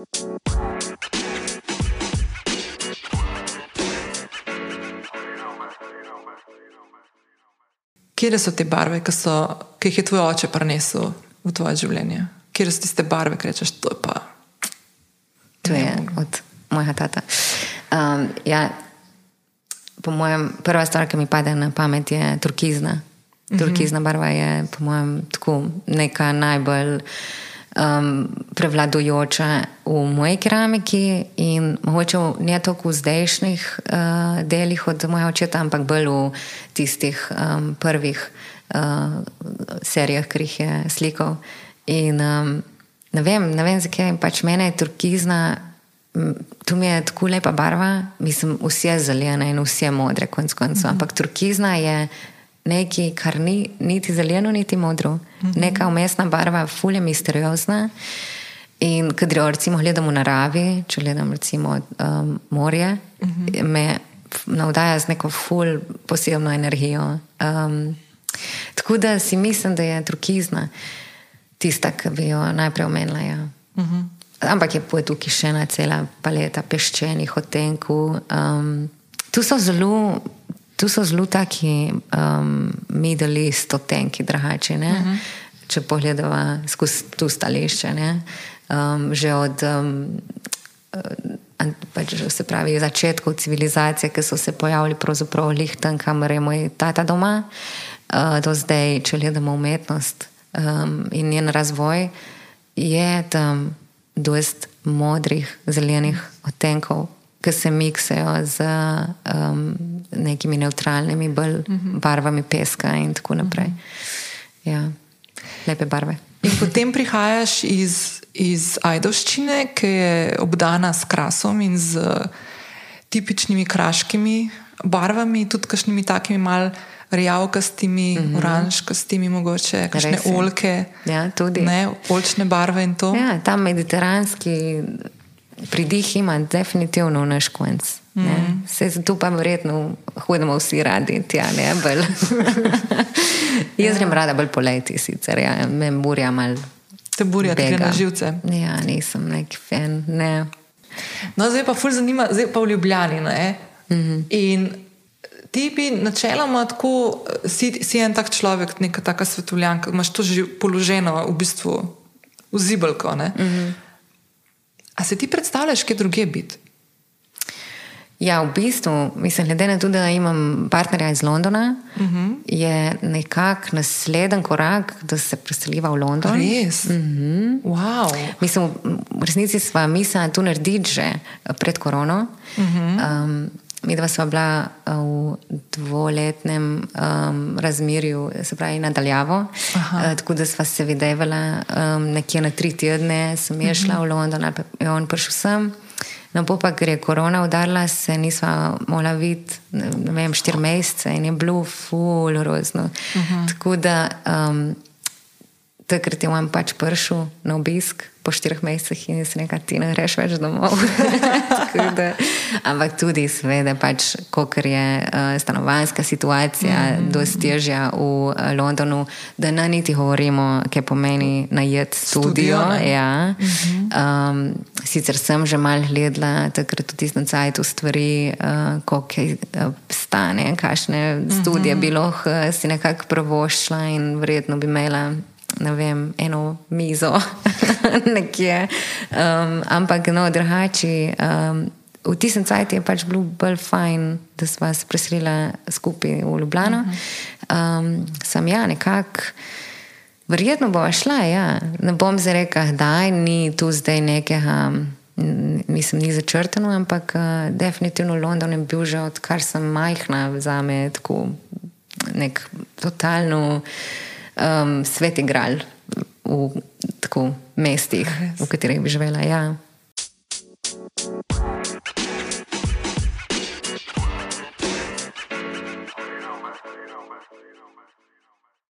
Kje so te barve, ki, so, ki jih je tvoj oče prinesel v tvoje življenje? Kje so tiste barve, ki rečeš, to je pa? To je od mojega tata. Um, ja, po mojem, prva stvar, ki mi pade na pamet, je turkizna. Turkizna barva je, po mojem, tako neka najbolj um, prevladujoča v moji keramiki in mogoče ne toliko v zdajšnjih uh, delih od mojega očeta, ampak bolj v tistih um, prvih uh, serijah, ki jih je slikal. In um, ne vem, ne vem zakaj, pač mene je turkizna. Tu mi je tako lepa barva, mislim, vse je zelene in vse je modre, konc koncev. Mm -hmm. Ampak turkizna je nekaj, kar ni niti zeleno, niti modro, mm -hmm. neka umestna barva, fulje misteriozna. In kadar recimo gledam v naravi, če gledam recimo um, morje, mm -hmm. me navdaja z neko ful posebno energijo. Um, tako da si mislim, da je trukizna tista, ki bi jo najprej omenila. Ja. Mm -hmm. Ampak je tukaj še ena cela paleta peščenih odtenkov. Um, tu so zelo tu so zelo taki um, middle-east odtenki, drugačni. Uh mhm. -huh. Če pogledamo skozi to stališče, um, že od um, pač, se pravi, začetkov civilizacije, ki so se pojavili pravzaprav lih tam, kamor je moj tata doma, uh, do zdaj, če gledamo umetnost um, in njen razvoj, je tam dost modrih, zelenih odtenkov ki se miksajo z um, nekimi neutralnimi bolj uh mhm. barvami peska in tako naprej. Uh -huh. ja. Lepe barve. In potem prihajaš iz, iz Ajdovščine, ki je obdana s krasom in z tipičnimi kraškimi barvami, tudi kakšnimi takimi mal rjavkastimi, mm -hmm. oranžkastimi, mogoče kakšne olke. Ja, tudi. Ne, olčne barve in to. Ja, tam mediteranski pridih ima definitivno naš konc. Mm. Se tu pa verjetno hodimo vsi radi, tja ne bolj. Jaz grem ja. rada bolj poleti, sicer ja, me burja mal. Te burja tudi na živce. Ja, nisem nek fan. Ne. No, zdaj pa ful zanima, zdaj pa v Ljubljani. Mm -hmm. In ti bi načeloma tako, si, si en tak človek, neka taka svetovljanka, imaš to že položeno v bistvu v zibelko. Mm -hmm. A se ti predstavljaš, kje druge biti? Ja, v bistvu, mislim, glede na to, da imam partnerja iz Londona, uh mhm. -huh. je nekako naslednji korak, da se preseliva v London. Res. Uh -huh. wow. Mislim, v resnici smo mislili tu narediti že pred korono. Uh -huh. um, Mi dva sva bila uh, v dvoletnem um, razmerju, se pravi, nadaljavo. Uh, tako da sva se videvala um, nekje na tri tedne, sem je šla uh -huh. v London, ali pa je on prišel sem. No, pa, ker je korona udarila, se nisva mogla videti, ne vem, štiri mesece in je bilo ful, rozno. Uh -huh. Tako da um, takrat je on pač prišel na obisk po štirih mesecih in se nekaj ti ne greš več domov. da, ampak tudi, seveda, pač, kot je uh, stanovanska situacija, mm -hmm. dosti težja v uh, Londonu, da ne niti govorimo, kaj pomeni najeti studio. Ja. Mm -hmm. um, sicer sem že mal gledala, takrat tudi iz Nacajtu stvari, uh, koliko uh, stane, kakšne mm -hmm. studije bi lahko uh, si nekako provoščila in vredno bi imela ne vem, eno mizo nekje. Um, ampak no, drugače. Um, V tistem času je pač bilo bolj fajn, da smo se preselili skupaj v Ljubljano. Um, sem ja, nekako, verjetno bo šla. Ja. Ne bom zdaj rekel, da ni tu zdaj nekega, mislim, ni začrtano, ampak uh, definitivno London je bil že odkar sem majhna, za me tako nek totalno um, svet igral v tako mestih, v katerih bi živela. Ja.